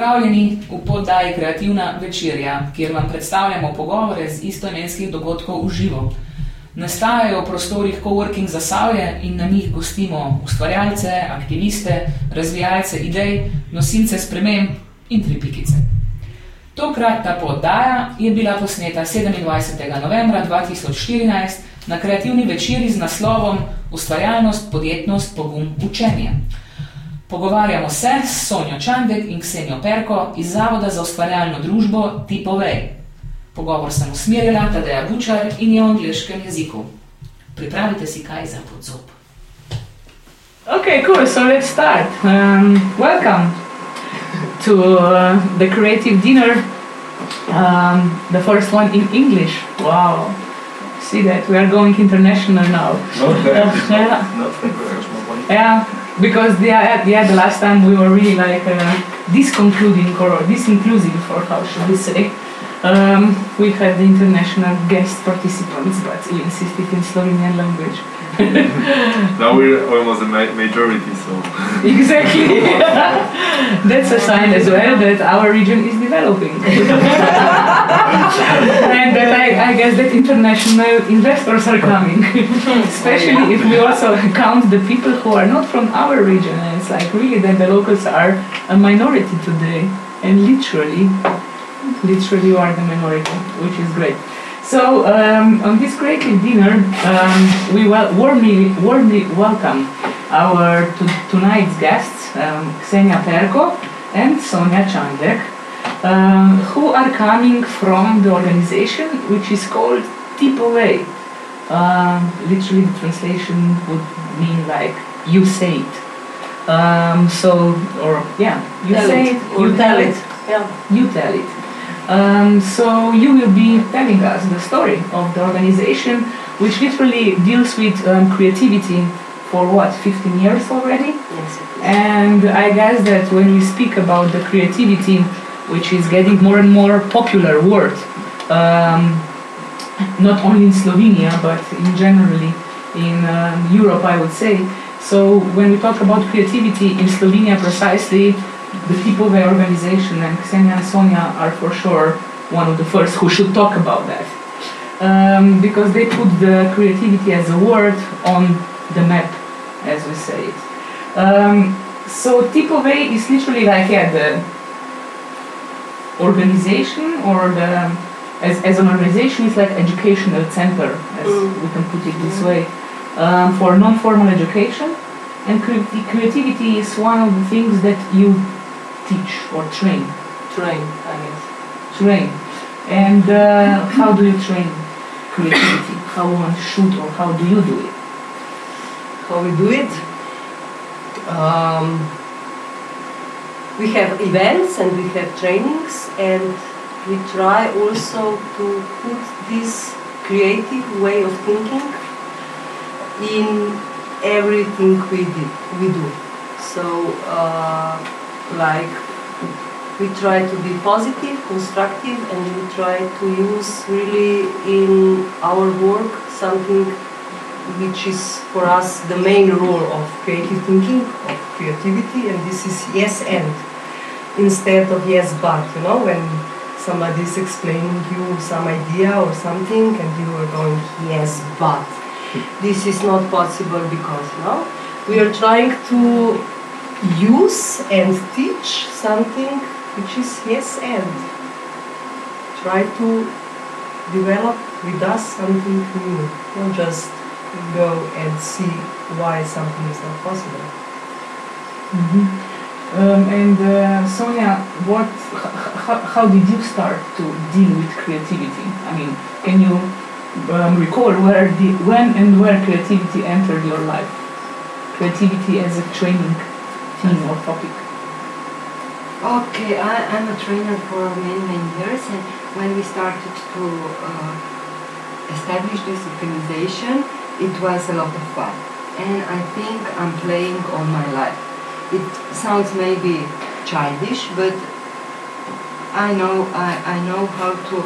Pozdravljeni v poddaji Kreativna večerja, kjer vam predstavljamo pogovore z istoimenskih dogodkov v živo. Nastajajo v prostorih coworking zasavje in na njih gostimo ustvarjalce, aktiviste, razvijalce idej, nosilce sprememb in tripikice. Tokrat ta poddaja je bila posneta 27. novembra 2014 na kreativni večeri z naslovom Ustvarjalnost, podjetnost, pogum, učenje. Pogovarjamo se s Sonjo Čandek in Ksenijo Perko iz Zavoda za ustvarjalno družbo Tipovej. Pogovor sem usmerila Tadeja Bučar in je v angliškem jeziku. Pripravite si kaj za podzob. Okay, cool. So let's start. Um, welcome to uh, the creative dinner. Um, the first one in English. Wow. See that we are going international now. Okay. yeah. Not very Yeah, because yeah, yeah, the last time we were really like uh, disconcluding or disinclusive, or how should we say? Um, we had the international guest participants, but we insisted in Slovenian language. Now we're almost a ma- majority, so exactly. That's a sign as well that our region is developing. and that I, I guess that international investors are coming. Especially if we also count the people who are not from our region. And it's like really that the locals are a minority today. And literally, literally you are the minority, which is great. So um, on this creative dinner, um, we wel- warmly, warmly welcome our tonight's guests, um, Ksenja Perko and Sonja Čandek, um, who are coming from the organization which is called TiPovej. Um, literally, the translation would mean like "you say it." Um, so, or yeah, you Tell say it, it, or you tell tell it. Yeah. you tell it. Um, so you will be telling us the story of the organization, which literally deals with um, creativity for what 15 years already. Yes. And I guess that when we speak about the creativity, which is getting more and more popular word, um, not only in Slovenia but in generally in um, Europe, I would say. So when we talk about creativity in Slovenia, precisely the people of the organization and Ksenja and Sonja are for sure one of the first who should talk about that. Um, because they put the creativity as a word on the map, as we say it. Um, so TiPovej is literally like yeah, the organization or the as, as an organization it's like educational center as Mm. we can put it this way um, for non-formal education and cre- creativity is one of the things that you teach or train Train, I guess. train and uh, how do you train creativity how one should or how do you do it How we do it? Um, we have events and we have trainings, and we try also to put this creative way of thinking in everything we do. We do. So, uh, like we try to be positive, constructive, and we try to use really in our work something which is for us the main role of creative thinking, of creativity, and this is yes and instead of yes but. You know, when somebody is explaining you some idea or something, and you are going yes but. This is not possible because you know we are trying to use and teach something which is yes and try to develop with us something new, not just go and see why something is not possible. Mhm. Um, and uh, Sonja, what, how did you start to deal with creativity? I mean, can you um, recall where the, when and where creativity entered your life? Creativity as a training or topic. Okay, I, I'm a trainer for many, many years, and when we started to uh, establish this organization, it was a lot of fun. And I think I'm playing all my life. It sounds maybe childish, but I know I, I know how to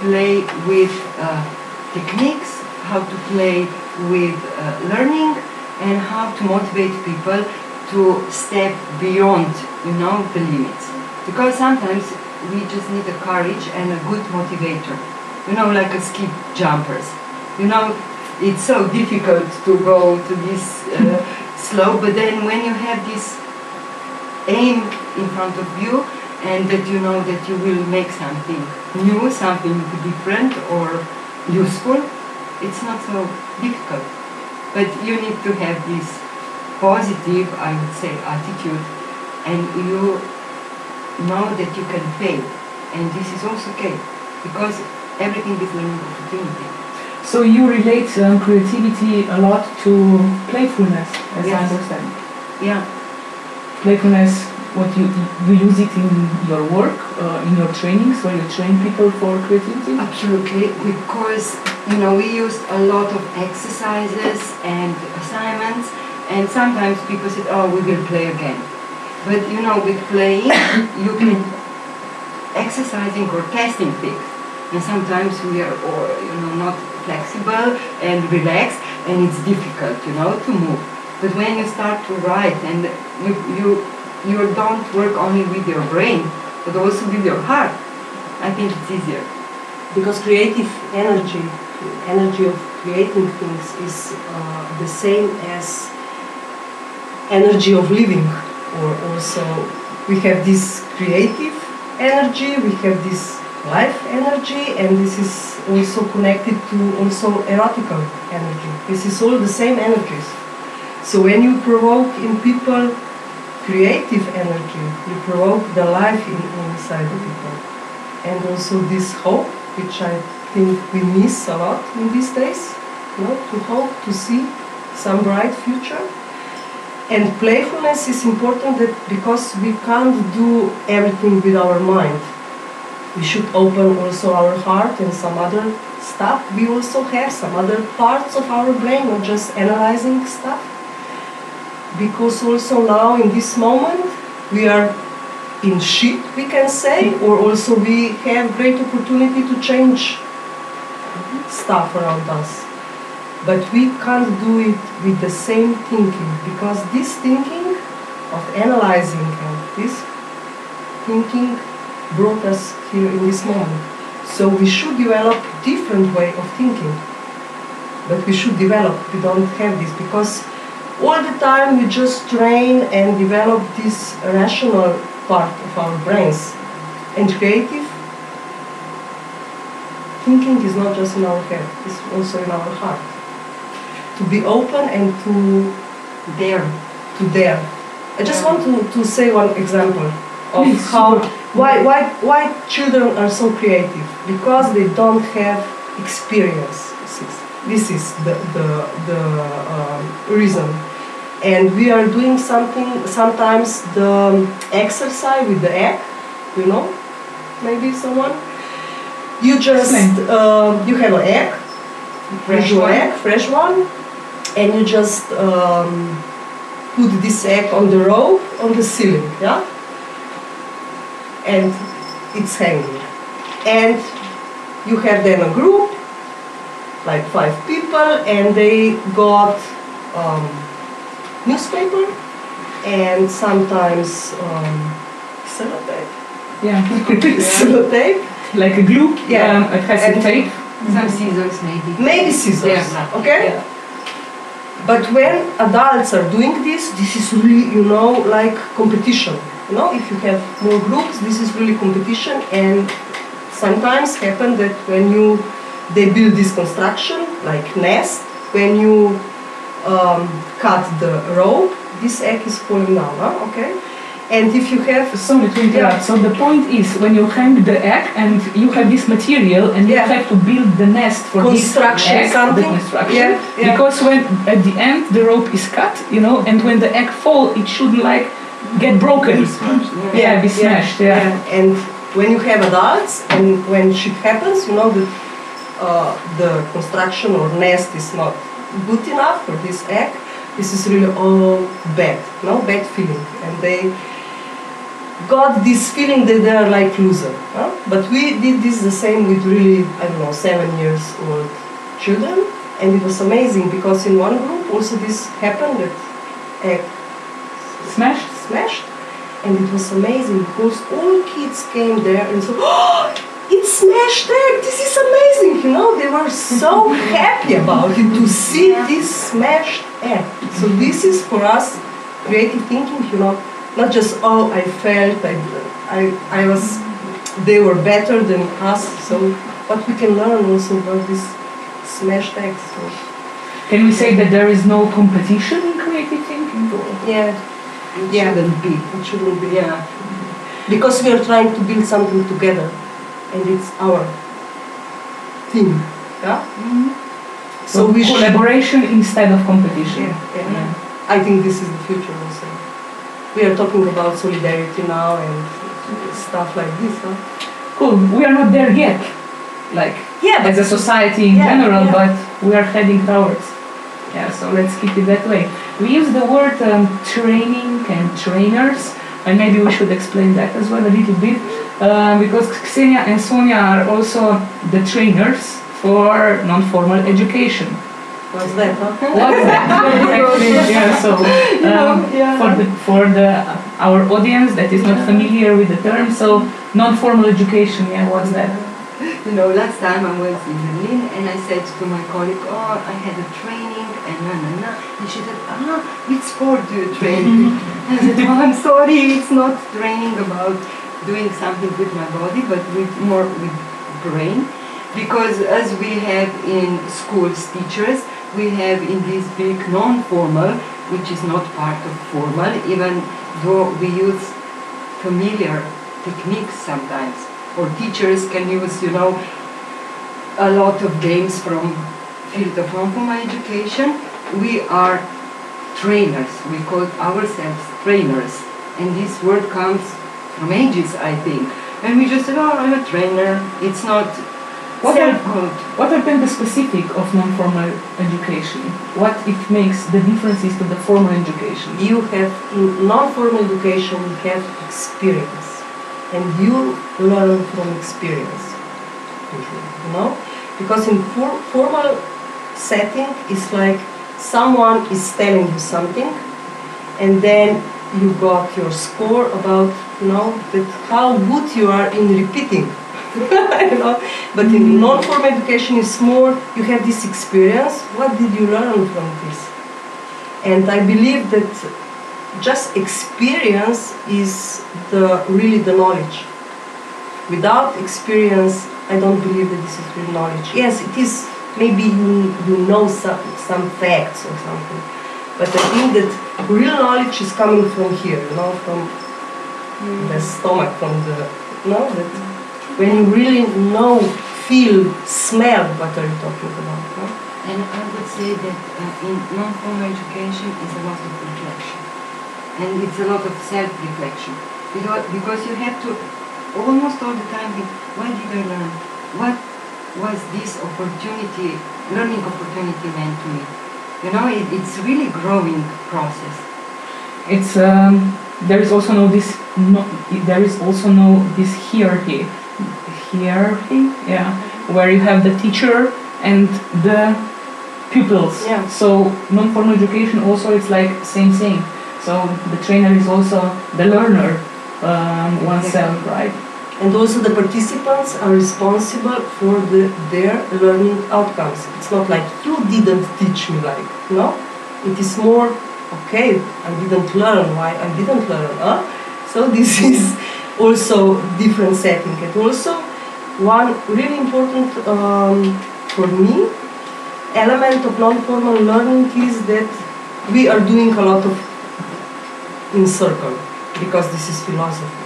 play with uh, techniques, how to play with uh, learning, and how to motivate people to step beyond, you know, the limits. Because sometimes we just need a courage and a good motivator. You know, like a ski jumpers. You know, it's so difficult to go to this uh, slope, but then when you have this aim in front of you and that you know that you will make something new, something different or useful, it's not so difficult. But you need to have this positive, I would say, attitude and you know that you can fail. And this is also okay because everything is learning opportunity. So you relate um, creativity a lot to playfulness, as I understand. Yeah. Playfulness, what you you use it in your work, uh, in your trainings, where you train people for creativity. Absolutely, because you know we used a lot of exercises and assignments, and sometimes people said, "Oh, we will play again," but you know, with playing, you can exercising or testing things, and sometimes we are, or you know, not flexible and relaxed, and it's difficult, you know, to move. But when you start to write and you you you don't work only with your brain, but also with your heart, I think it's easier. because creative energy, energy of creating things is uh, the same as energy of living. Or also, we have this creative energy, we have this life energy, and this is also connected to also erotical energy. This is all the same energies. So when you provoke in people creative energy, you provoke the life in, inside the people and also this hope, which I think we miss a lot in these days, you know, to hope to see some bright future. And playfulness is important that because we can't do everything with our mind. We should open also our heart and some other stuff. We also have some other parts of our brain, not just analyzing stuff. Because also now in this moment we are in shit, we can say, or also we have great opportunity to change stuff around us. But we can't do it with the same thinking because this thinking of analyzing and this thinking brought us here in this moment. So we should develop different way of thinking. But we should develop. We don't have this because all the time we just train and develop this rational part of our brains. And creative thinking is not just in our head, it's also in our heart. To be open and to dare, to dare. I just want to, to say one example of how sure. why, why why children are so creative because they don't have experience. This is the the, the um, reason and we are doing something sometimes the exercise with the egg you know maybe someone you just uh, you have an egg Fresh usual one. egg fresh one and you just um, put this egg on the rope on the ceiling yeah and it's hanging and you have then a group like five people and they got um, newspaper and sometimes um, sellotape. Yeah, sellotape. like a glue. Yeah. Um, it has a tape. Some scissors maybe. Maybe scissors. Yeah. Okay? Yeah. But when adults are doing this, this is really, you know, like competition. You know, if you have more groups, this is really competition and sometimes happen that when you they build this construction like nest, when you um, cut the rope, this egg is falling down, huh? okay? And if you have Sorry to interrupt. Yeah. So the point is when you hang the egg and you have this material and you have to build the nest for Construction, this egg, something. the construction. Yeah, yeah. Because when at the end the rope is cut, you know, and when the egg fall, it shouldn't like get broken. Yeah, be smashed. Yeah. And when you have adults and when shit happens, you know that uh, the construction or nest is not good enough for this egg. This is really all bad, no bad feeling, and they got this feeling that they are like loser. Huh? But we did this the same with really I don't know seven years old children, and it was amazing because in one group also this happened that egg Smashed. smashed and it was amazing because all kids came there and so, oh, it's smashed egg. This is amazing. You know, they were so happy about it to see this smashed egg. So this is for us creative thinking. You know, not just oh I felt I I, I was they were better than us. So but we can learn also about this smash eggs. So, Can we say that there is no competition in creative thinking? Or? yeah, It Yeah. shouldn't be. it shouldn't be. Yeah, because we are trying to build something together, and it's our team. Yeah. Mm-hmm. So we should. collaboration instead of competition. Yeah, yeah. I think this is the future also. We are talking about solidarity now and stuff like this. Huh? Cool. We are not there yet, like Yeah, as a society in Yeah, general, yeah. but we are heading towards. Yeah, so let's keep it that way. We use the word um, training and trainers, and maybe we should explain that as well a little bit, uh, because Ksenja and Sonja are also the trainers for non-formal education. What's that? Huh? What's that? Yeah, so um, yeah. for the for the our audience that is not familiar with the term, so non-formal education, yeah, what's that? You know, last time I was in Berlin and I said to my colleague, oh, I had a training and na na na. And she said, ah, which sport do you train? I said, oh, I'm sorry, it's not training about doing something with my body, but with more with brain. Because as we have in schools teachers, we have in this big non-formal, which is not part of formal, even though we use familiar techniques sometimes or teachers can use, you know, a lot of games from field of non-formal education. We are trainers. We call ourselves trainers, and this word comes from ages, I think. And we just said, "Oh, I'm a trainer." It's not What are- self-called. What are then the specific of non-formal education? What it makes the differences to the formal education? You have in non-formal education you have experience, and you learn from experience. You know, because in for- formal setting it's like someone is telling you something, and then you got your score about you know that how good you are in repeating. you know, but in hmm. non-formal education is more you have this experience. What did you learn from this? And I believe that just experience is the really the knowledge. Without experience, I don't believe that this is real knowledge. Yes, it is. Maybe you, you know some, some facts or something, but I think that real knowledge is coming from here, you know, from hmm. the stomach, from the, you know, that hmm. When you really know, feel, smell what are you talking about. No? And I would say that uh, in non-formal education is a lot of reflection. And it's a lot of self-reflection. Because, because you have to almost all the time think, why did I learn? What was this opportunity, learning opportunity meant to me? You know, it, it's really growing process. It's um, there is also no this no, there is also no this hierarchy hierarchy yeah where you have the teacher and the pupils Yeah. so non-formal education also it's like same thing. so the trainer is also the learner um, oneself right And also the participants are responsible for the, their learning outcomes. It's not like you didn't teach me like, no? It is more, okay, I didn't learn, why I didn't learn, huh? So this is also different setting. And also one really important um, for me element of non-formal learning is that we are doing a lot of in circle because this is philosophy.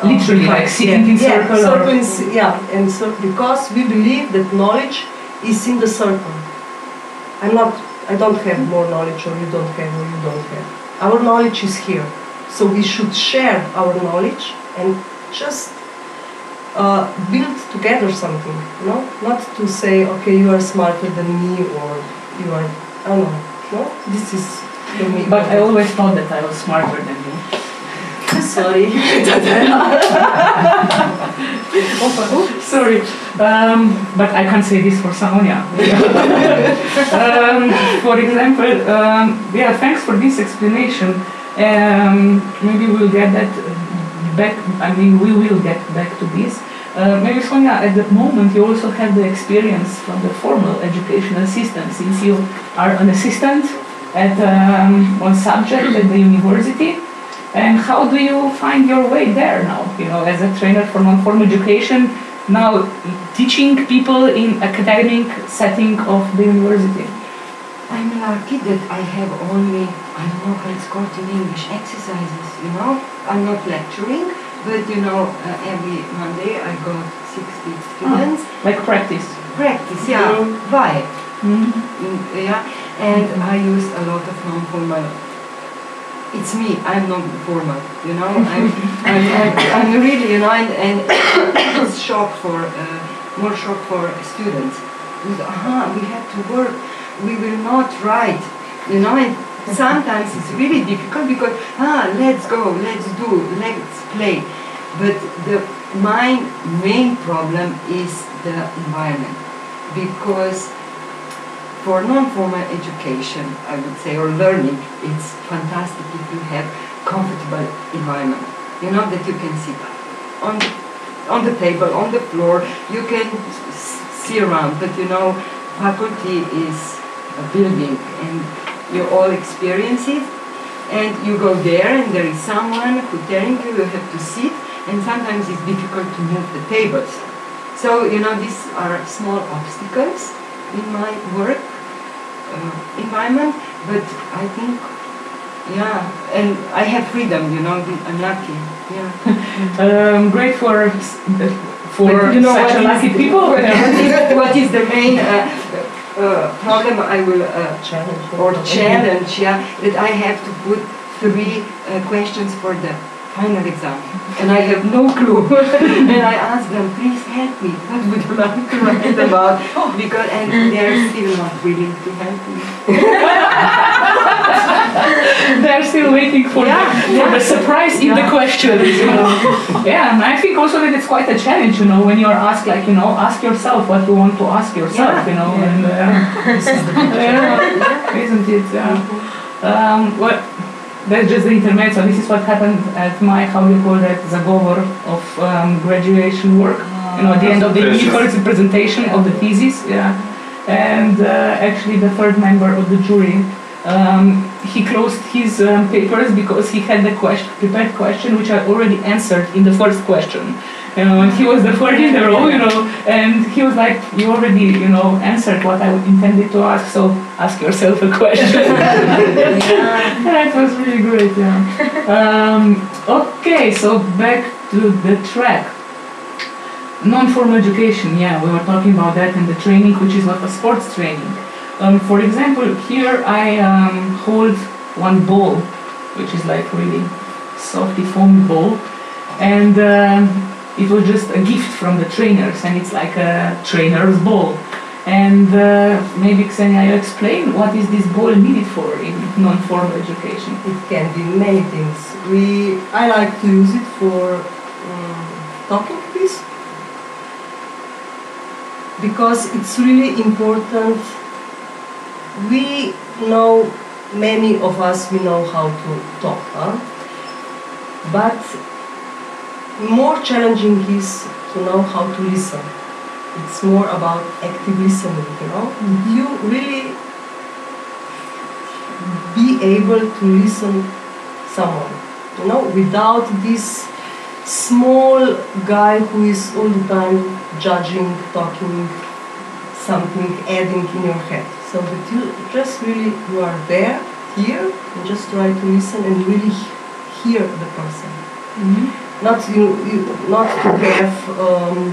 Um, Literally, like because- sitting in yeah, circle Yeah, circle in c- yeah, and so because we believe that knowledge is in the circle. I'm not. I don't have more knowledge, or you don't have, or you don't have. Our knowledge is here, so we should share our knowledge and just uh, build together something. You know, not to say, okay, you are smarter than me, or you are. I don't know. No, this is for me. but I always thought that I was smarter than you sorry. Sorry, um, but I can't say this for Sonja. um, for example, um, yeah, thanks for this explanation. Um, maybe we'll get that back. I mean, we will get back to this. Uh, maybe Sonja, at the moment you also have the experience from the formal educational system, since you are an assistant at um, one subject at the university. And how do you find your way there now? You know, as a trainer for non-formal education, now teaching people in academic setting of the university. I'm lucky that I have only, I don't know how it's called in English, exercises, you know. I'm not lecturing, but you know, uh, every Monday I got 60 students. Oh, Like practice. Practice, yeah, Mm. why? Mhm. Mm, yeah, and I use a lot of non-formal. It's me. I'm not formal. You know, I'm, I'm, I'm, I'm really, you know, and, and it's shock for uh, more shock for students. Because, Aha, we have to work. We will not write. You know, and sometimes it's really difficult because ah, let's go, let's do, let's play. But the my main problem is the environment because for non-formal education, I would say, or learning, it's fantastic if you have comfortable environment. You know that you can sit on on the table, on the floor. You can see around, but you know, faculty is a building, and you all experience it. And you go there, and there is someone who telling you you have to sit, and sometimes it's difficult to move the tables. So you know, these are small obstacles in my work uh, environment, but I think, yeah, and I have freedom, you know, I'm lucky, yeah. Um, great for for But you know such what a is- lucky people. What, what is, what is the main uh, uh, problem I will uh, Challenge. or challenge? Yeah, that I have to put three uh, questions for the final exam, and I have no clue. and I ask them, please help me. What would you like to write about? Because and they're still not willing to help me. They're still waiting for, Yeah, the, for yeah. the surprise in the Yeah. questions. You know? yeah, and I think also that it's quite a challenge. You know, when you're asked, like you know, ask yourself what you want to ask yourself. Yeah, You know, yeah. and uh, yeah, isn't it? Yeah. Um, well, that's just the intermezzo. This is what happened at my how do you call that Zagovor of um, graduation work. You know, at the end of the Presentation. first presentation of the thesis. Yeah, and uh, actually the third member of the jury. Um, he closed his um, papers because he had the question, prepared question which I already answered in the first question. And he was the third in the row, you know, and he was like, "You already, you know, answered what I intended to ask, so ask yourself a question." that was really great. Yeah. Um, okay, so back to the track. Non-formal education, yeah, we were talking about that and the training, which is not a sports training. Um, for example, here I um, hold one ball, which is like really softy foamy ball, and um, it was just a gift from the trainers, and it's like a trainer's ball. And uh, maybe Ksenja, you explain what is this ball needed for in non-formal education? It can be many things. We, I like to use it for um, talking piece because it's really important. We know many of us we know how to talk, huh? but more challenging is to know how to listen. It's more about active listening, you know. Mm-hmm. You really be able to listen someone you know without this small guy who is all the time judging talking something adding in your head so you just really you are there here and just try to listen and really hear the person. Not you, you not to have um,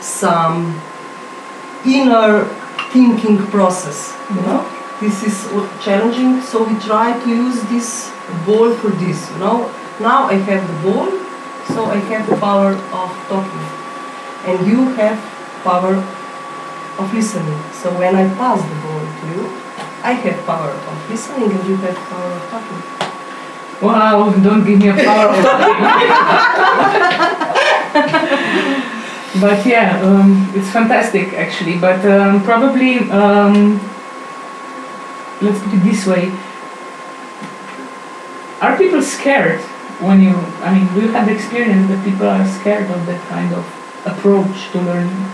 some inner thinking process you know? This is challenging so we try to use this ball for this you know? Now i have the ball so i have the power of talking. And you have power of listening so when i pass the ball to you i have power of listening and you have power of talking Wow, don't give me a power of talking. but yeah, um, it's fantastic actually. But um, probably, um, let's put it this way. are people scared when you? I mean, do you have the experience that people are scared of that kind of approach to learning?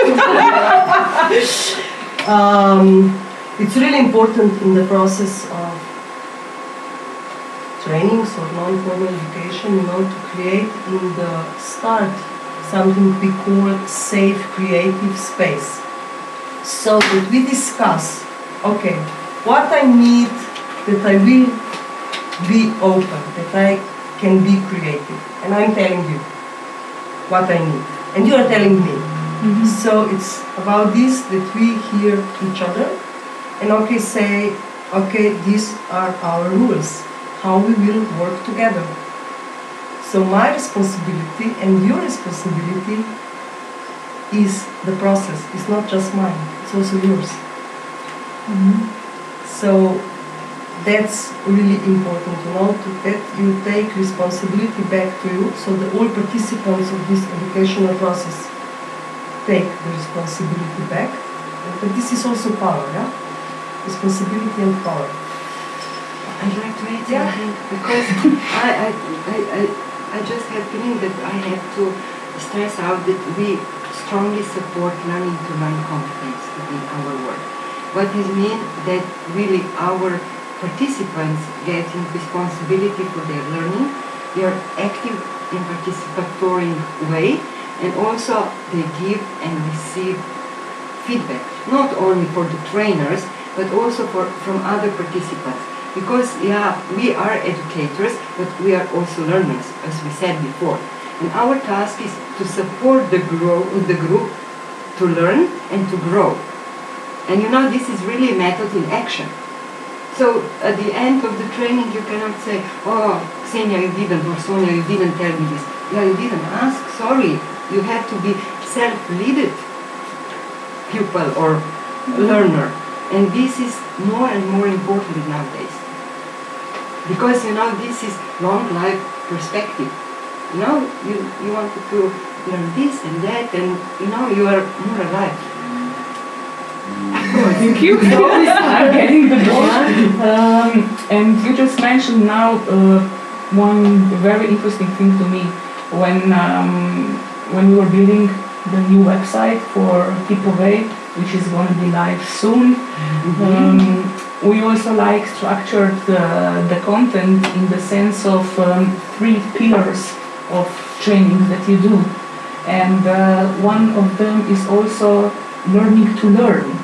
um, it's really important in the process of trainings or non-formal education, you know, to create in the start something we call safe creative space. So that we discuss, okay, what I need that I will be open, that I can be creative. And I'm telling you what I need. And you are telling me. Mm-hmm. So it's about this that we hear each other and okay say, okay, these are our rules, how we will work together. So my responsibility and your responsibility is the process. It's not just mine, it's also yours. Mm-hmm. So that's really important, you know, to that you take responsibility back to you so that all participants of this educational process take the responsibility back. But this is also power, yeah? Responsibility and power. I'd like to add Yeah. something because I, I, I, I, just have feeling that I have to stress out that we strongly support learning to learn competence within our work. What this means that really our participants getting responsibility for their learning, they are active in participatory way and also they give and receive feedback, not only for the trainers, but also for, from other participants. Because, yeah, we are educators, but we are also learners, as we said before. And our task is to support the, grow, the group to learn and to grow. And you know, this is really a method in action. So at the end of the training, you cannot say, oh, Ksenja, you didn't, or Sonja, you didn't tell me this. Yeah, you didn't ask, sorry. You have to be self-leaded pupil or learner. And this is more and more important nowadays. Because, you know, this is long life perspective. You know, you, you wanted to learn this and that, and, you know, you are more alive. Thank you. I'm getting the door. Um, and you just mentioned now uh, one very interesting thing to me when um, when we were building the new website for Keep Away, which is going to be live soon. Um, we also like structured the, the content in the sense of um, three pillars of training that you do. And uh, one of them is also learning to learn.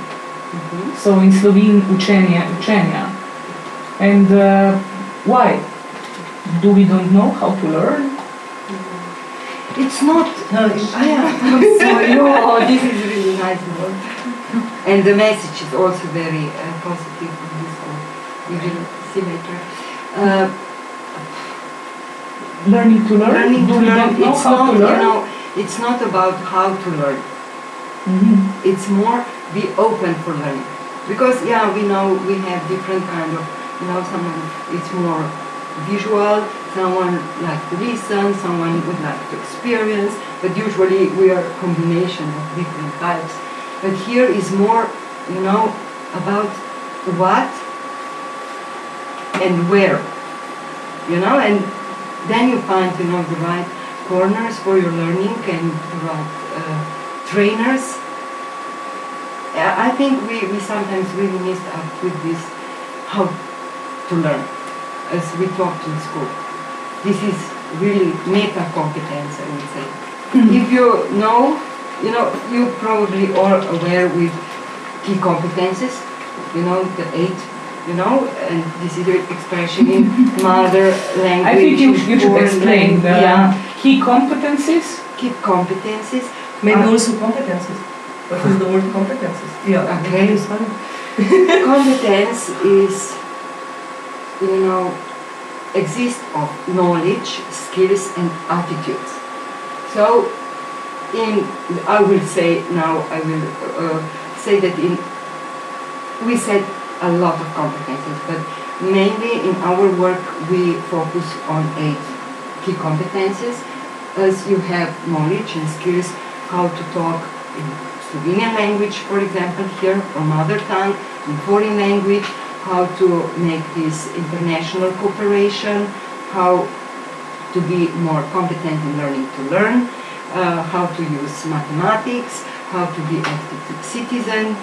So in Slovene, učenje, učenja. And uh, why? Do we don't know how to learn? It's not. No, I am sorry. Oh, this is really nice word. And the message is also very uh, positive from this one. You will see later. Uh, Learning to learn? learning to learn. know It's not. to You know, it's not about how to learn. Mhm. It's more be open for learning. Because yeah, we know we have different kind of. You know, someone is more visual, someone like to listen, someone would like to experience, but usually we are a combination of different types. But here is more, you know, about what and where, you know, and then you find, you know, the right corners for your learning and the right uh, trainers. I think we, we sometimes really miss out with this, how to learn as we talked in school. This is really meta competence, I would say. If you know, you know, you probably are aware with key competences, you know, the eight, you know, and this is the expression in mother language. I think you, in you should foreign explain the language. key competences. Key competences. Maybe Uh, also competences. What is the word competences? Yeah, Okay. it's funny. competence is, you know, exist of knowledge, skills, and attitudes. So, in I will say now I will uh, say that in we said a lot of competences, but mainly in our work we focus on eight key competences, as you have knowledge and skills how to talk in Slovenian language, for example, here, or mother tongue, in foreign language, how to make this international cooperation, how to be more competent in learning to learn, uh, how to use mathematics, how to be active citizen,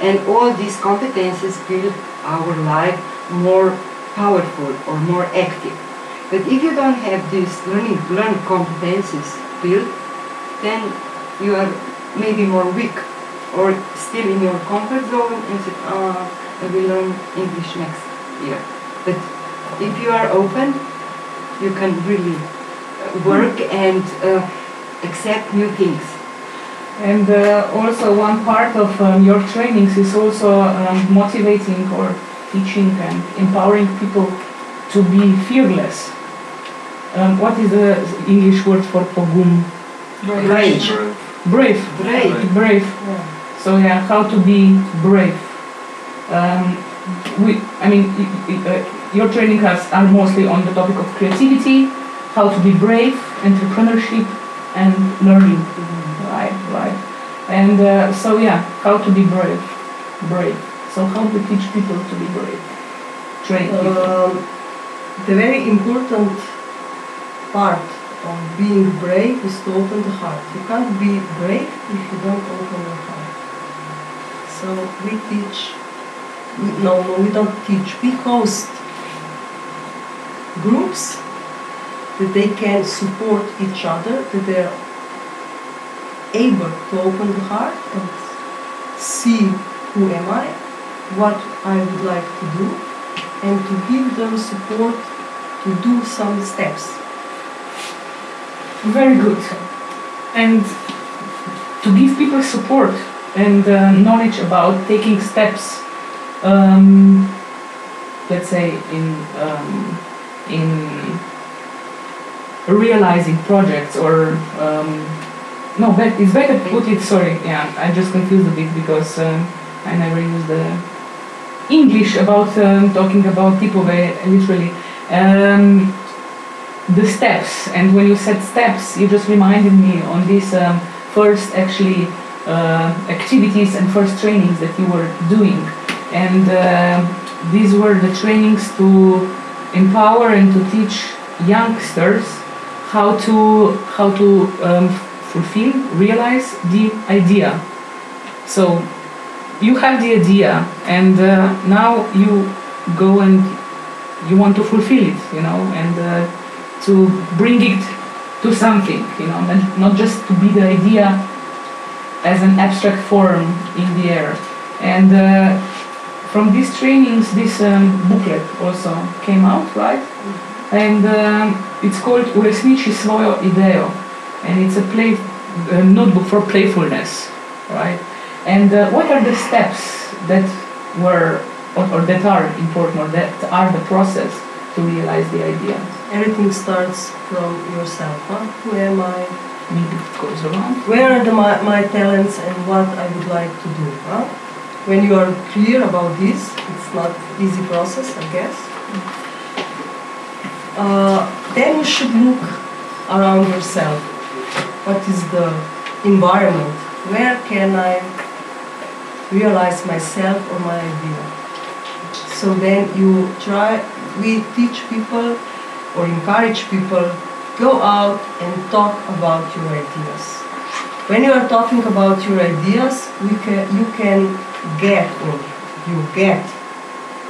and all these competences build our life more powerful or more active. But if you don't have these learning learn competences built, then you are maybe more weak or still in your comfort zone and say, I will learn English next year. But if you are open, you can really uh, work and uh, accept new things. And uh, also one part of um, your trainings is also um, motivating or teaching and empowering people to be fearless. Um, what is the English word for pogum? Brave. Brave. Brave. Brave. So yeah, how to be brave. Um, we, I mean, uh, your training has are mostly on the topic of creativity, how to be brave, entrepreneurship, and learning. Right, right. And uh, so yeah, how to be brave, brave. So how to teach people to be brave, train. Um, the very important part of being brave is to open the heart. You can't be brave if you don't open your heart. So we teach, no, no, we don't teach. We host groups that they can support each other, that they are able to open the heart and see who am I, what I would like to do, and to give them support to do some steps. Very good. And to give people support and uh, knowledge about taking steps, um, let's say in um, in realizing projects or um, no, it's better to put it. Sorry, yeah, I just confused a bit because um, I never used the English about um, talking about very literally. Um, the steps and when you said steps you just reminded me on these um, first actually uh, activities and first trainings that you were doing and uh, these were the trainings to empower and to teach youngsters how to how to um, fulfill realize the idea so you have the idea and uh, now you go and you want to fulfill it you know and uh, to bring it to something, you know, and not just to be the idea as an abstract form in the air. And uh, from these trainings, this um, booklet also came out, right? And um, it's called Uresniči svojo ideo, and it's a play a notebook for playfulness, right? And uh, what are the steps that were or, or that are important or that are the process to realize the idea? Everything starts from yourself. Huh? Who am I? Maybe it goes around. Where are the, my, my talents and what I would like to do? Huh? When you are clear about this, it's not easy process, I guess. Uh, then you should look around yourself. What is the environment? Where can I realize myself or my idea? So then you try, we teach people or encourage people, go out and talk about your ideas. When you are talking about your ideas, we can, you can get or you get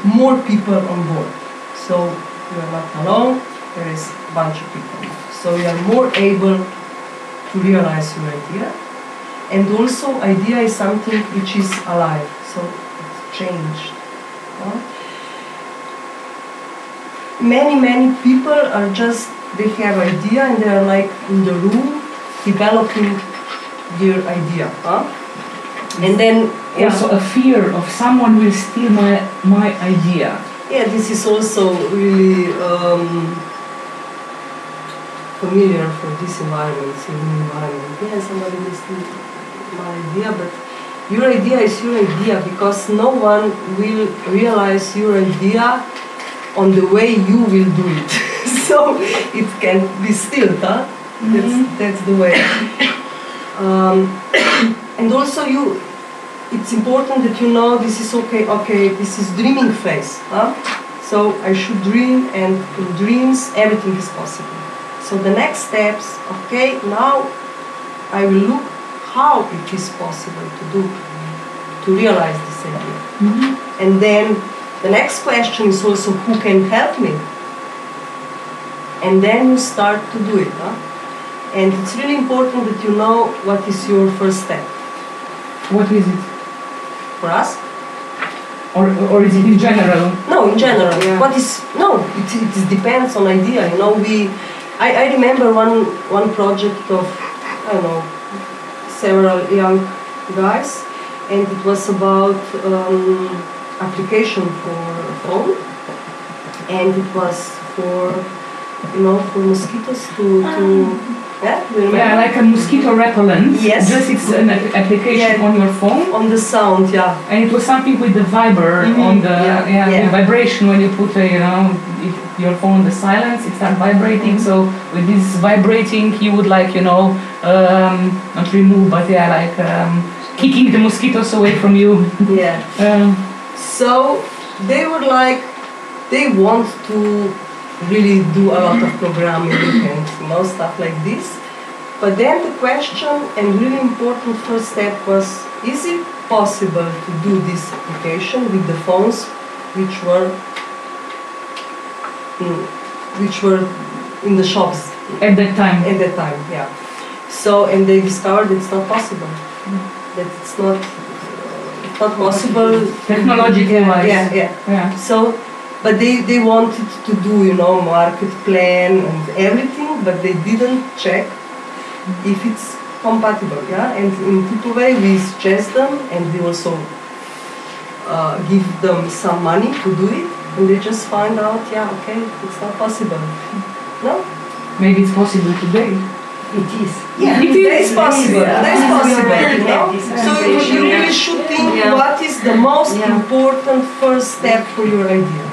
more people on board. So you are not alone, there is a bunch of people. So you are more able to realize your idea. And also idea is something which is alive, so it's changed. Many, many people are just, they have idea and they are like in the room developing their idea. Huh? And then, yeah. Also a fear of someone will steal my my idea. Yeah, this is also really um, familiar for this environment, in environment. Yeah, somebody will steal my idea, but your idea is your idea because no one will realize your idea on the way you will do it. so it can be stealed, huh? That's, that's the way. Um, and also you it's important that you know this is okay. Okay, this is dreaming phase. Huh? So I should dream, and in dreams everything is possible. So the next steps. Okay, now I will look how it is possible to do to realize this idea. Mm-hmm. And then the next question is also who can help me? And then you start to do it. Huh? And it's really important that you know what is your first step. What is it? For us? Or, or is it in general? No, in general. Yeah. What is no? It, it depends on idea. You know, we. I, I remember one one project of I don't know several young guys, and it was about um, application for phone, and it was for you know for mosquitoes to to yeah. Yeah, like a mosquito repellent. Yes. Just it's an application Yeah. on your phone. on the sound. Yeah. And it was something with the viber Mhm, on the yeah, yeah, yeah. the vibration when you put a, you know your phone on the silence it starts vibrating. Mhm. So with this vibrating you would like you know um, not remove but yeah like um, kicking the mosquitoes away from you. Yeah. Um, So they were like, they want to really do a lot of programming and you know stuff like this. But then the question and really important first step was, is it possible to do this application with the phones which were in, which were in the shops at that time. at that time? Yeah. So and they discovered it's not possible. That it's not. It's not possible Technologically. Yeah, yeah. Yeah. So, but they, they wanted to do, you know, market plan and everything, but they didn't check if it's compatible, yeah. And in people way, we suggest them, and we also uh, give them some money to do it, and they just find out, yeah, okay, it's not possible. No, Maybe it's possible today. It is. yeah, It that is, is possible. yeah. That is possible. already You know? So you, you really should think Yeah. what is the most Yeah. important first step for your idea.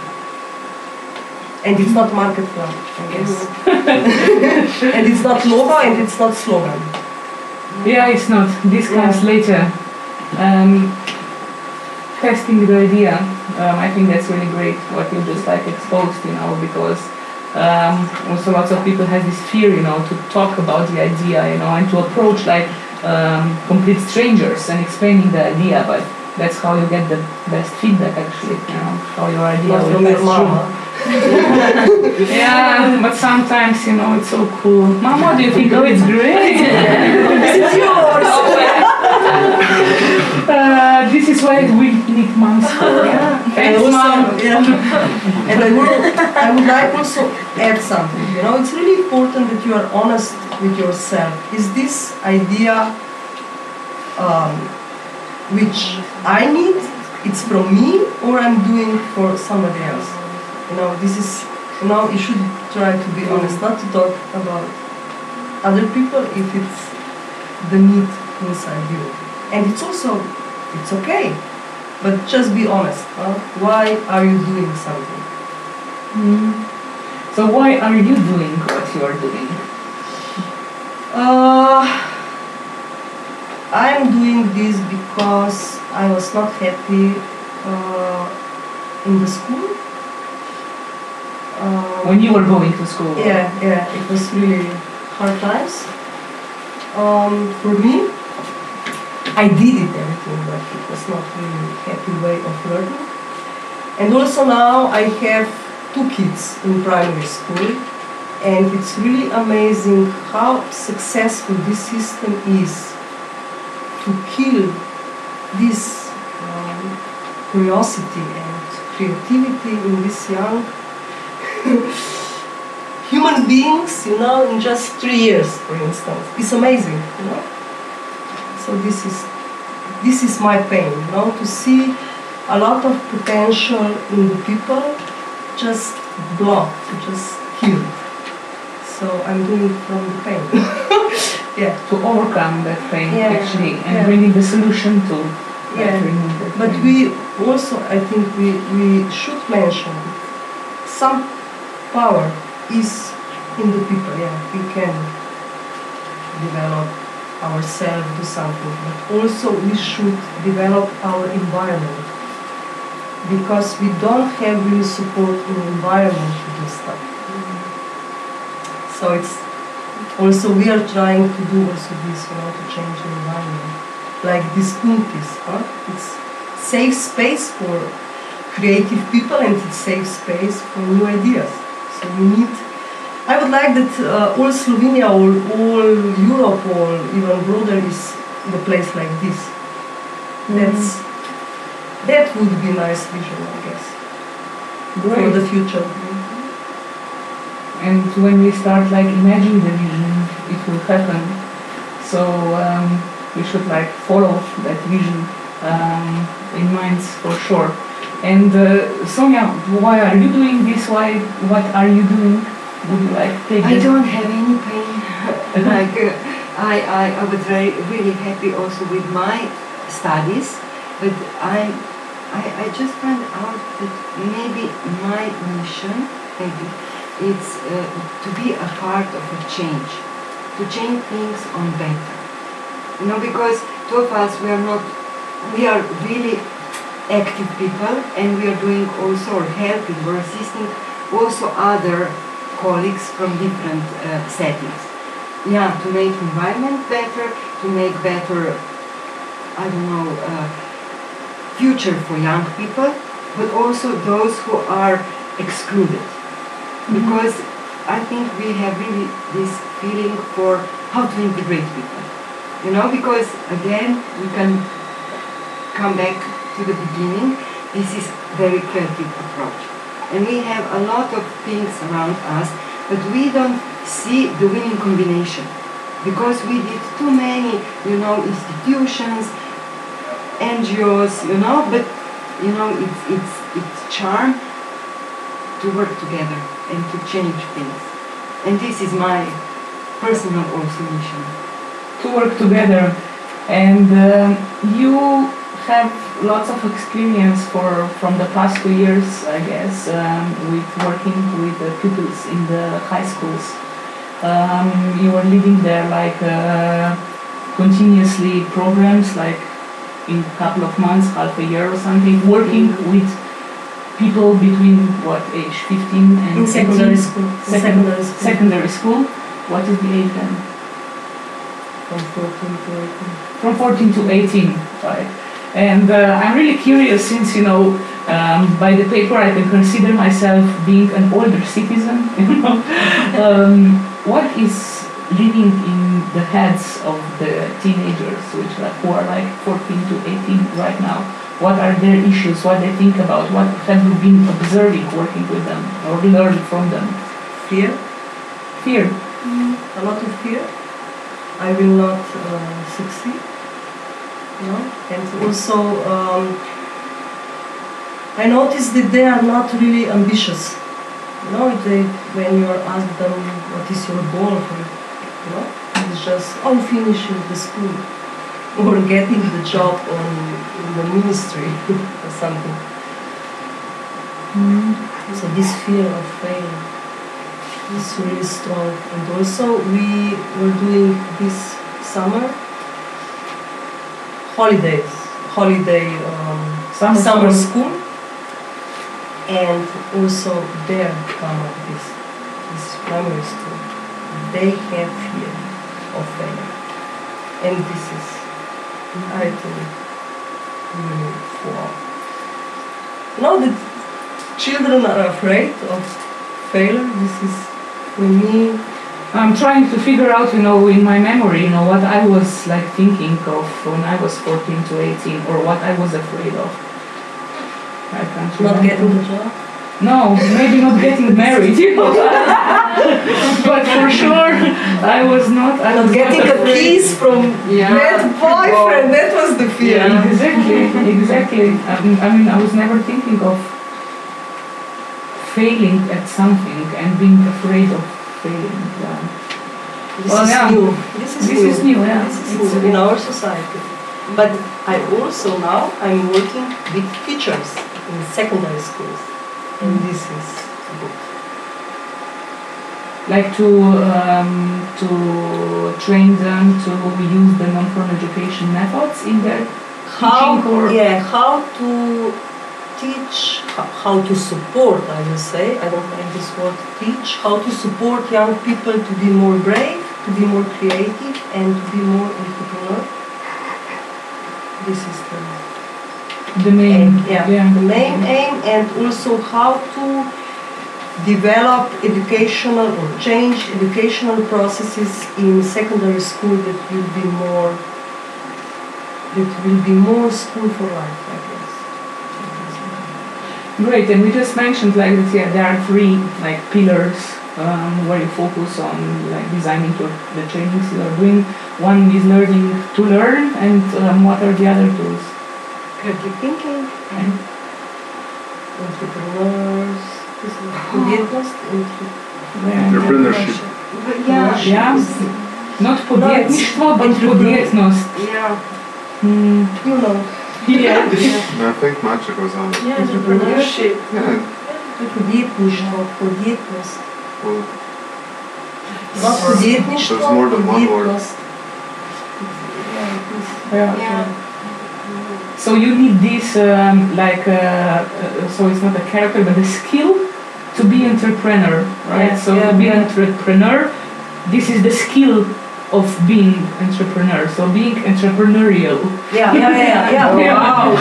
And it's not market plan, I guess. and it's not logo and it's not slogan. Yeah, it's not. This comes later. Um, testing the idea. Um, I think that's really great what you just like exposed, you know, because um, also lots of people have this fear, you know, to talk about the idea, you know, and to approach like um, complete strangers and explaining the idea. But that's how you get the best feedback, actually, you know, how your idea will from pass through. Yeah, but sometimes, you know, it's so cool. Mom, what do you think? Oh, it's great. this is yours! Uh, this is why we need moms for. Yeah. And Thanks, also, mom. yeah. and I would, I would like also add something. You know, it's really important that you are honest with yourself. Is this idea um, which I need? It's from me, or I'm doing for somebody else? You know, this is. You know, you should try to be honest, not to talk about other people if it's the need inside you. And it's also, it's okay. But just be honest. Huh? Why are you doing something? So why are you doing what you are doing? Uh, I'm doing this because I was not happy uh, in the school. Uh, When you were going to school? yeah, yeah, it was really hard times. Um, for me, I did it everything, but it was not really happy way of learning. And also now I have two kids in primary school, and it's really amazing how successful this system is to kill this um, curiosity and creativity in these young human beings, you know, in just three years, for instance. It's amazing, you know. So this is this is my pain, you know, to see a lot of potential in the people just blocked, just killed. So I'm doing it from the pain. yeah. To overcome that pain, Yeah, actually, and yeah. bringing the solution to Yeah. But pain. we also, I think, we, we should mention some power is in the people. Yeah, we can develop ourselves do something, but also we should develop our environment because we don't have really support in environment to do stuff. So it's also we are trying to do also this, you know, to change the environment. Like this Kuntis, huh? It's safe space for creative people and it's safe space for new ideas. We need I would like that uh, all Slovenia, all, all Europe, or even broader is the place like this. That's that would be nice vision, I guess, for the future. and when we start like imagining the vision, it will happen. So um, we should like follow that vision um, in minds for sure. And uh, Sonja, why are you doing this? Why? What are you doing? Would you like take? I don't have any pain. like uh, I, I, I was very really happy also with my studies, but I, I, I just found out that maybe my mission, maybe, it's uh, to be a part of a change, to change things on better. You know, because two of us we are not, we are really active people, and we are doing also or helping or assisting also other colleagues from different uh, settings. Yeah, to make environment better, to make better, I don't know, uh, future for young people, but also those who are excluded. Because I think we have really this feeling for how to integrate people. You know, because again, we can come back to the beginning. This is very creative approach. And we have a lot of things around us, but we don't see the winning combination because we did too many, you know, institutions, NGOs, you know, but you know, it's it's it's charm to work together and to change things. And this is my personal also mission. to work together. And um, you have lots of experience for from the past two years, I guess, um, with working with the pupils in the high schools. Um, you were leading there like uh, continuously programs, like in a couple of months, half a year or something, working with people between what age, 15 and In secondary 18? school. In Second- secondary school. Secondary school. What is the age then? From 14 to 18. from 14 to 18, right? And uh, I'm really curious since, you know, um, by the paper I can consider myself being an older citizen, you know. um, what is living in the heads of the teenagers, which like, who are like 14 to 18 right now? What are their issues? What they think about? What have you been observing working with them or learned from them? Fear, Fear. a lot of fear. I will not uh, succeed. No? And also, um, I noticed that they are not really ambitious. You know, they, when you ask them what is your goal for you know, it's just oh finishing the school or getting the job on in the ministry or something. So this fear of failure is really strong. And also we were doing this summer holidays, holiday um, Summer summer school. school, and also come up this this primary school. They have fear of failure, and this is I think really wow. Now that children are afraid of failure, this is for me I'm trying to figure out, you know, in my memory, you know, what I was like thinking of when I was 14 to 18, or what I was afraid of. I can't not remember. getting the job. No, maybe not getting married, you know. but for sure, I was not. I was Not getting a afraid. kiss from Yeah. that boyfriend, that was the fear. Yeah, exactly, exactly. I mean, I mean, I was never thinking of failing at something and being afraid of Yeah. This Well, is yeah. new. This is This new. is new, yeah. This is It's- new in our society. But I also now I'm working with teachers in secondary schools, and this is good. like to um, to train them to use the non-formal education methods in their how teaching or yeah how to teach how to support i will say i don't like this word teach how to support young people to be more brave to be more creative and to be more entrepreneur. This is the the main aim yeah, the main aim and also how to develop educational or change educational processes in secondary school that will be more that will be more school for life Great, and we just mentioned like that. Yeah, there are three like pillars um, where you focus on like designing your, the trainings you are doing. One is learning to learn, and um, what are the other tools? creative thinking And entrepreneurs this is creativeness, Entrepreneurship. Yeah. Yeah. Not podjetništvo, but Entrepreneur. podjetnost. Yeah. Mm, you know yeah. I think much goes on. yeah, entrepreneurship Yeah, podjetništvo podjetnost well, not podjetništvo There's more than one word. yeah. Yeah. Yeah. So you need this um, like uh, uh, so it's not a character but a skill to be entrepreneur, right? Yeah, so yeah, to be yeah. an entrepreneur, this is the skill of being entrepreneur. So being entrepreneurial. yeah yeah yeah yeah Yeah. wow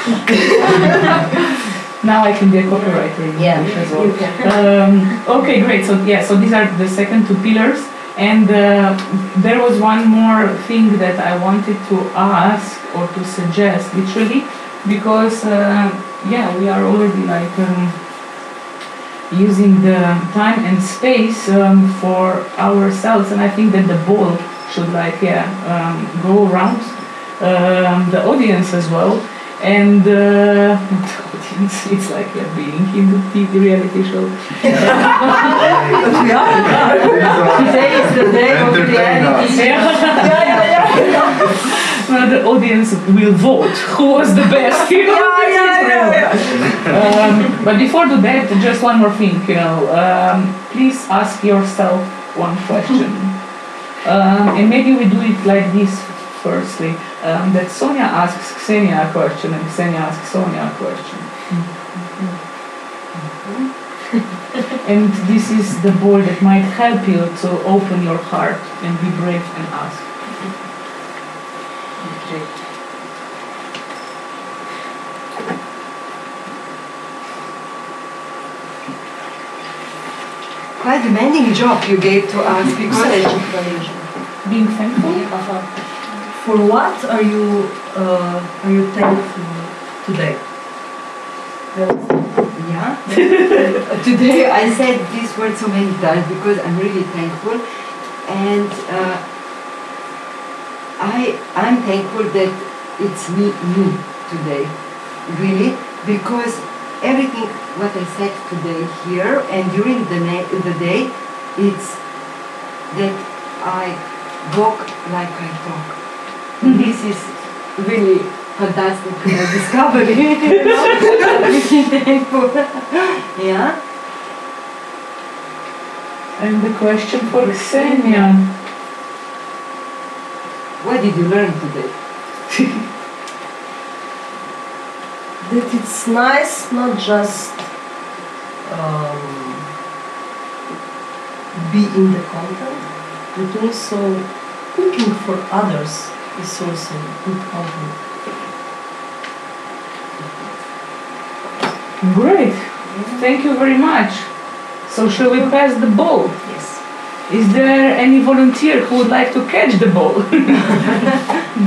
Now I can be a copywriter Yeah, as well. Um, okay, great. So yeah, so these are the second two pillars, and uh, there was one more thing that I wanted to ask or to suggest, literally, because uh, yeah, we are already like um, using the time and space um, for ourselves, and I think that the ball should like yeah um, go around um, the audience as well. And uh, the audience, it's like yeah, being in the TV reality show. but Today is the day of Entertain us. reality. Well, the audience will vote who was the best. You know? um, but before do that, just one more thing. You know, um, please ask yourself one question, um, and maybe we do it like this. Firstly, um, that Sonja asks Ksenja a question, and Ksenja asks Sonja a question. and this is the ball that might help you to open your heart and be brave and ask. Quite demanding job you gave to us because Being thankful. Uh-huh. For what are you uh, are you thankful today? Yeah. Today I said this word so many times because I'm really thankful, and uh, I I'm thankful that it's me me today, really, because everything what I said today here and during the na- the day, it's that I walk like I talk. And mm-hmm. this is really fantastic discovery. you know? I'm really thankful. yeah. And the question for Ksenja. What did you learn today? That it's nice not just um, be in the content, but also cooking for others is also good content. Great. Thank you very much. So shall we pass the ball? Yes. Is there any volunteer who would like to catch the ball?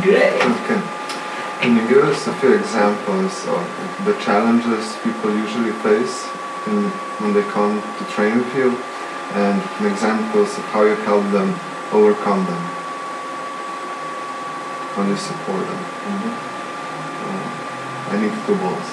Great. Okay. Can you give us a few examples of the challenges people usually face in, when they come to train with you and examples of how you help them overcome them? How you support them? Uh, I need two balls.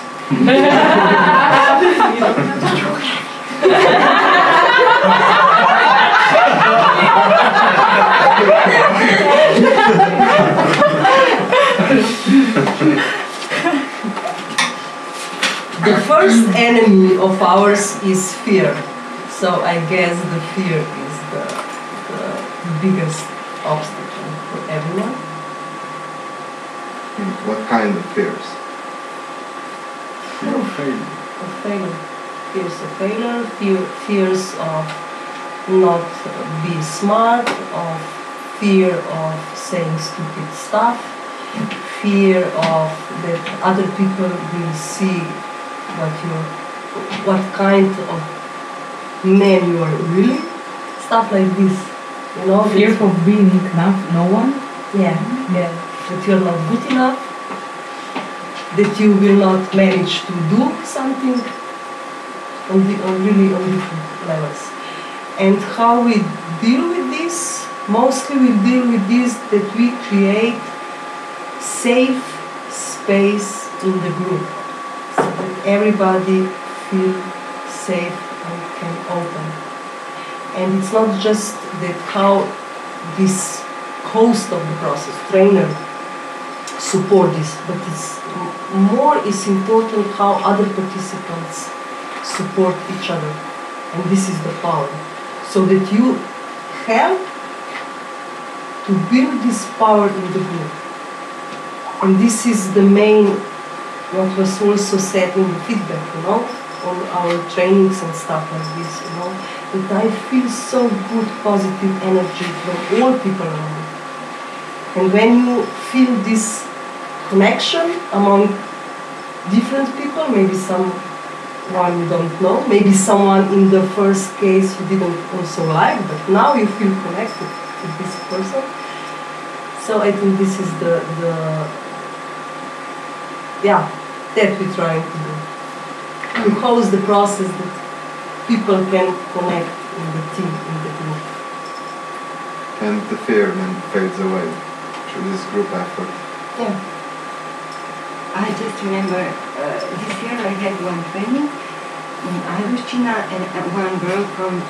The first enemy of of ours is fear. So I guess the fear is the, the biggest obstacle for everyone. What kind of fears? Fear of failure. Of failure. Fears of failure, fear, fears of not be smart, of fear of saying stupid stuff, fear of that other people will see what you're, what kind of man you are really, stuff like this. You know, Fear of being enough, no one. yeah, yeah, that you're not good enough, that you will not manage to do something on, the, on really on different levels. And how we deal with this? Mostly we deal with this that we create safe space in the group so that everybody feel safe and can open. And it's not just that how this host of the process, trainer, support this, but it's more is important how other participants support each other. And this is the power. So that you help to build this power in the group. And this is the main, what was also said in the feedback, you know, on our trainings and stuff like this, you know, that I feel so good positive energy from all people around. And when you feel this connection among different people, maybe someone you don't know, maybe someone in the first case you didn't also like, but now you feel connected with this person. So I think this is the, the yeah, that we're trying to do. To host the process that people can connect in the team, in the group. And the fear then fades away through this group effort. Yeah. I just remember uh, this year I had one training in Ayushchina and uh, one girl from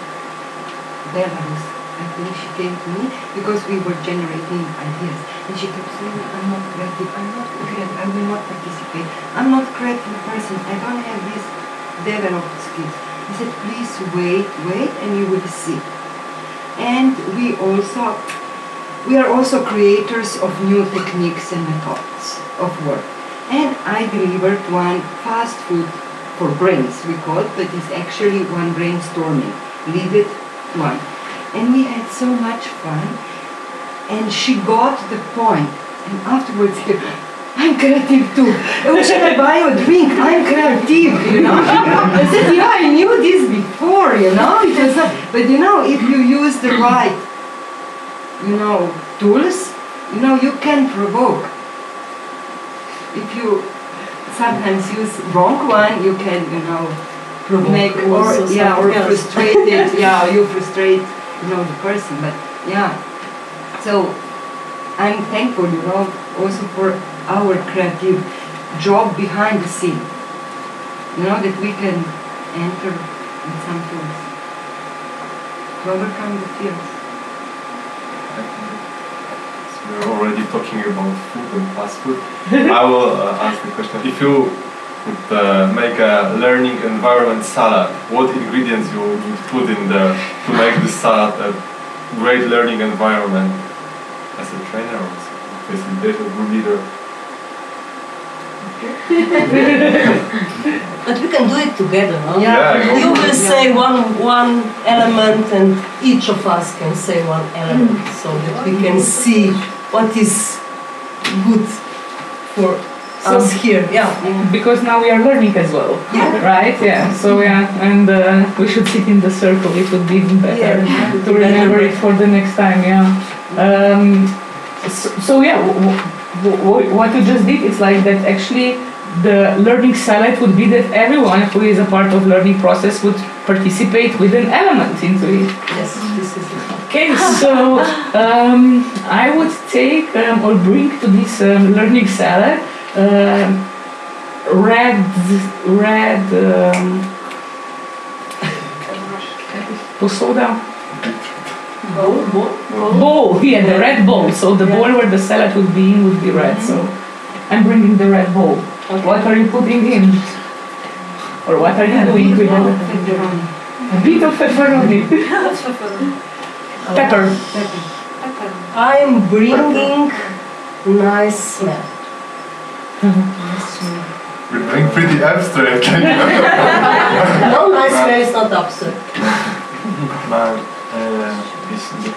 Belarus. I think she came to me because we were generating ideas. And she kept saying, I'm not creative, I'm not creative, I will not participate. I'm not creative person, I don't have this developed skills. I said, please wait, wait, and you will see. And we also, we are also creators of new techniques and methods of work. And I delivered one fast food for brains, we call it, but it's actually one brainstorming. Leave it one. And we had so much fun. And she got the point. And afterwards, she I'm creative too. Oh, should I buy a drink? I'm creative, you know. I said, yeah, I knew this before, you know. It was not, but you know, if you use the right, you know, tools, you know, you can provoke if you sometimes use wrong one, you can, you know, Provoke make or yeah, or else. frustrated. yeah, you frustrate, you know, the person. But yeah, so I'm thankful, you know, also for our creative job behind the scene. You know that we can enter in some tools to overcome the fears. We're already talking about food and fast food. I will uh, ask the question. If you would uh, make a learning environment salad, what ingredients you would put in there to make this salad a great learning environment as a trainer or as a facilitator, group leader? But we can do it together, no? Yeah, go You will say one one element and each of us can say one element so that we can see what is good for us here. Yeah. Because now we are learning as well, Yeah. right? Yeah. So yeah, and uh, we should sit in the circle. It would be even better Yeah. to remember it for the next time. Yeah. Um, so, so yeah, w- w- w- what you just did, it's like that. Actually, the learning salad would be that everyone who is a part of learning process would participate with an element into it. Yes, this is it. Okay, so um, I would take um, or bring to this um, learning salad um, red, red um, posoda Bowl, bowl, bowl. bowl. Yeah, the red bowl. So the bowl where the salad would be in would be red. So I'm bringing the red bowl. What are you putting in? Or what are you doing with it? A bit of pepperoni. Pepper. I'm bringing nice smell. We're doing pretty abstract. Can you? No, nice smell is not abstract. Maar uh, is the,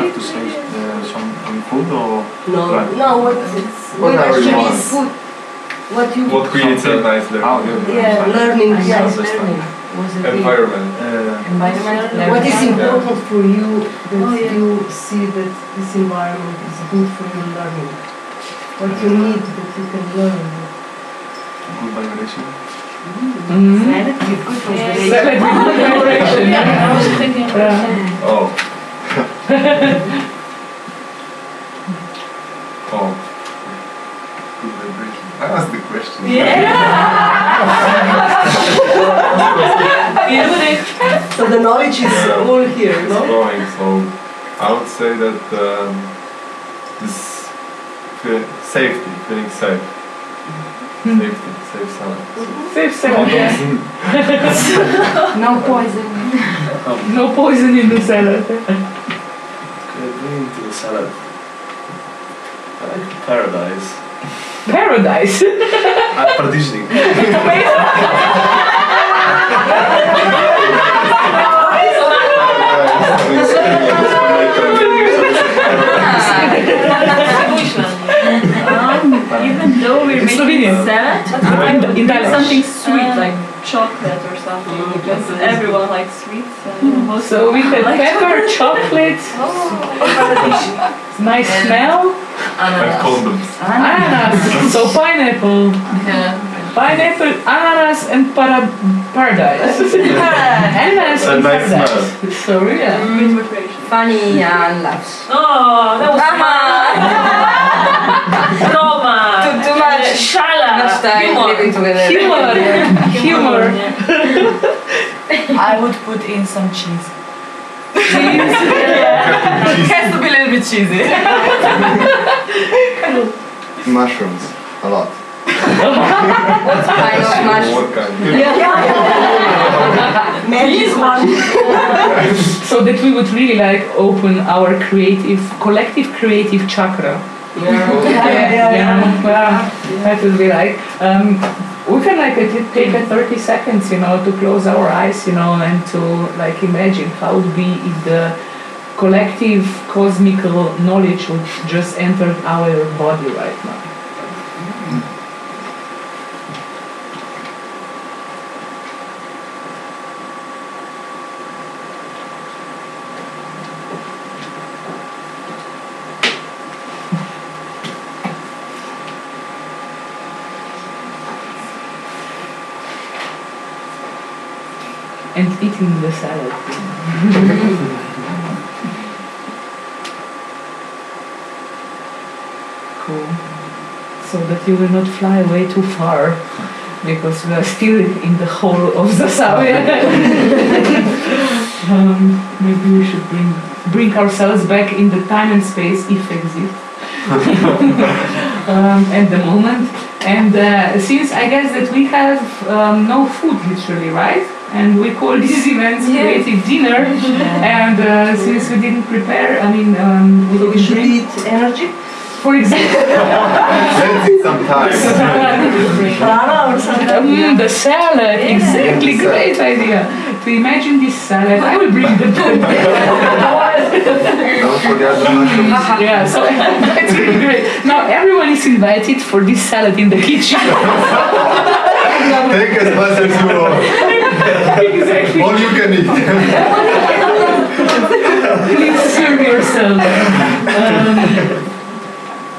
have to say uh, some, some food or No, Right. no, what it's Whatever you actually want. is food. What you what creates a nice learning yeah. yeah, learning, I yeah, understand. Environment? uh, environment? What is learning? important for you that Oh, yeah. you see that this environment is good for your learning? What you need that you can learn? good vibration. Mm. Salad with good vibration. Good vibration. I was thinking about Yeah. Oh. Good vibration. I asked the question. So the knowledge is all here, It's no? growing, so I would say that um, this feel, safety, feeling safe. Safety, safe sound. Safe salad, yeah. No poison. No poison in the salad. Could bring into the salad. I like paradise. Paradise. Ah, paradiesing. Um, even though we're It's making Slovenian. salad, In, in Like something sweet, uh, like chocolate or something, oh, because everyone likes sweets. And So hmm. we have like pepper, chocolate, oh. nice smell, And condoms. ananas, so pineapple, Yeah. pineapple, ananas, and para- paradise. ananas A and nice paradise. So yeah. Good preparation. Funny and laughs. Oh, that was fun! Roma! Too, too much. Shala! Much time living together. Humor, humor. I would put in some cheese. Cheese. It has to be a little bit cheesy. Mushrooms, a lot. What kind of mushroom? What kind? Magic one. So that we would really like open our creative, collective creative chakra. Yeah, yeah, yeah. that would be like um, we can like take a 30 seconds you know to close our eyes you know and to like imagine how it would be if the collective cosmical knowledge would just enter our body right now and eating the salad cool so that you will not fly away too far because we are still in the hole of Zasavje. um, maybe we should bring bring ourselves back in the time and space if exist um, at the moment. And uh, since I guess that we have um, no food literally, right? And we call these events creative dinner. and uh, since we didn't prepare, I mean, um, we we should eat energy. For example, Let's take some time. Banana or something. Mm, the salad, exactly, The great idea. To imagine this salad, I will bring the Don't forget the mushrooms. Yeah, so that's really great. Now everyone is invited for this salad in the kitchen. Take as much as you want. exactly. All you can eat. Please serve yourself. Um,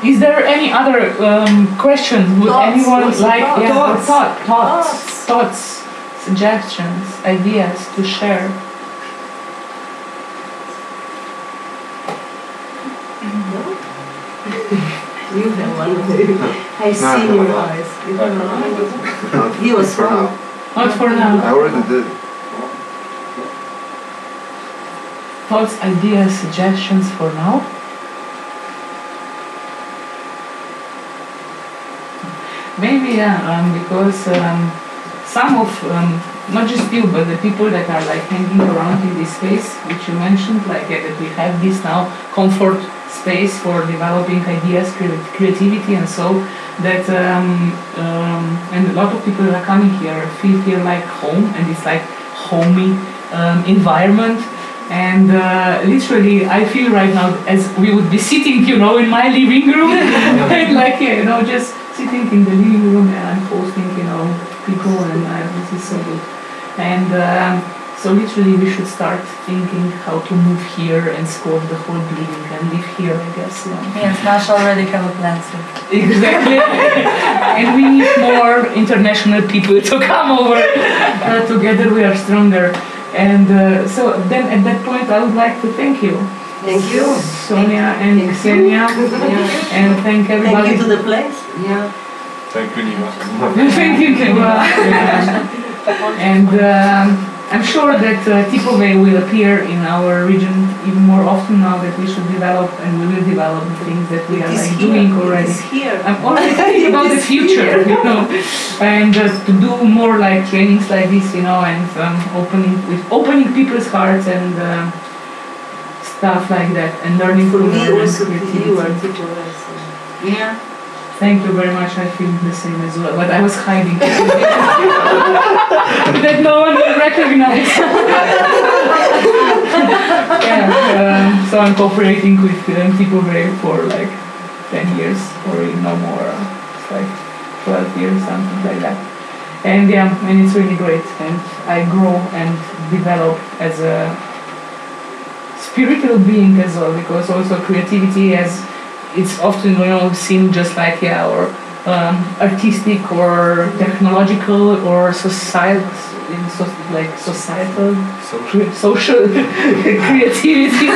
is there any other um, question? Would Thoughts, anyone what's like thoughts? yeah, Thoughts. thought, thoughts, thoughts, suggestions, ideas to share? You have one. I see no, your no. eyes. You have one. He was for wrong. now. Not for now. I already did. Thoughts, ideas, suggestions for now? Maybe, yeah, um, because um, some of, um, not just you, but the people that are like hanging around in this space, which you mentioned, like uh, that we have this now comfort space for developing ideas, creativity, and so that, um, um, and a lot of people that are coming here feel here like home, and it's like homey um, environment. And uh, literally, I feel right now as we would be sitting, you know, in my living room, and like, yeah, you know, just sitting in the living room and I'm hosting, you know, people, and uh, this is so good. And um, so, literally, we should start thinking how to move here and scope the whole building and live here, I guess. You know. Me and Smash already have a plan, so. Exactly. and we need more international people to come over. Uh, together we are stronger. And uh, so then at that point I would like to thank you. Thank you. Sonja and Thank you. Yeah. And thank everybody. Thank you to the place. Yeah. Thank you, Nima. Thank you, Keva. And um, I'm sure that uh, TiPovej will appear in our region even more often now that we should develop and we will develop the things that we are like here. doing already. It is here. I'm already thinking about the future, here. you know, and uh, to do more like trainings like this, you know, and um, opening with opening people's hearts and um, stuff like that, and learning from and also creativity. you are teacher. So. Yeah. Thank you very much. I feel the same as well, but I was hiding that no one will recognize. yeah, um, so I'm cooperating with um, people very for like 10 years or no more. It's like 12 years, something like that. And yeah, and it's really great. And I grow and develop as a spiritual being as well, because also creativity has it's often you know seen just like yeah or um, artistic or technological or societal in so, like societal cre- social creativity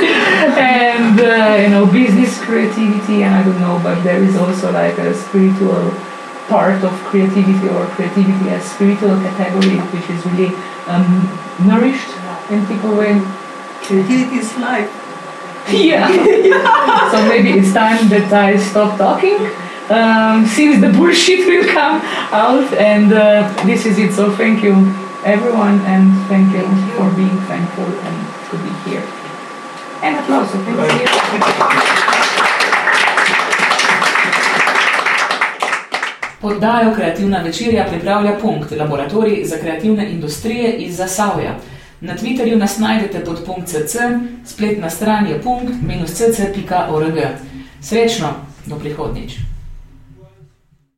and uh, you know business creativity and I don't know but there is also like a spiritual part of creativity or creativity as spiritual category which is really um, nourished in people way Creativity is life. yeah. so maybe it's time that I stop talking. Um, since the bullshit will come out, and uh, this is it. So thank you, everyone, and thank you, for being thankful and to be here. And applause. So thank you. Oddajo Kreativna večerja pripravlja Punkt, laboratorij za kreativne industrije iz Zasavja. Na Twitterju nas najdete pod punkt.cc, spletna stran je punkt-cc.org. Srečno, do prihodnjič.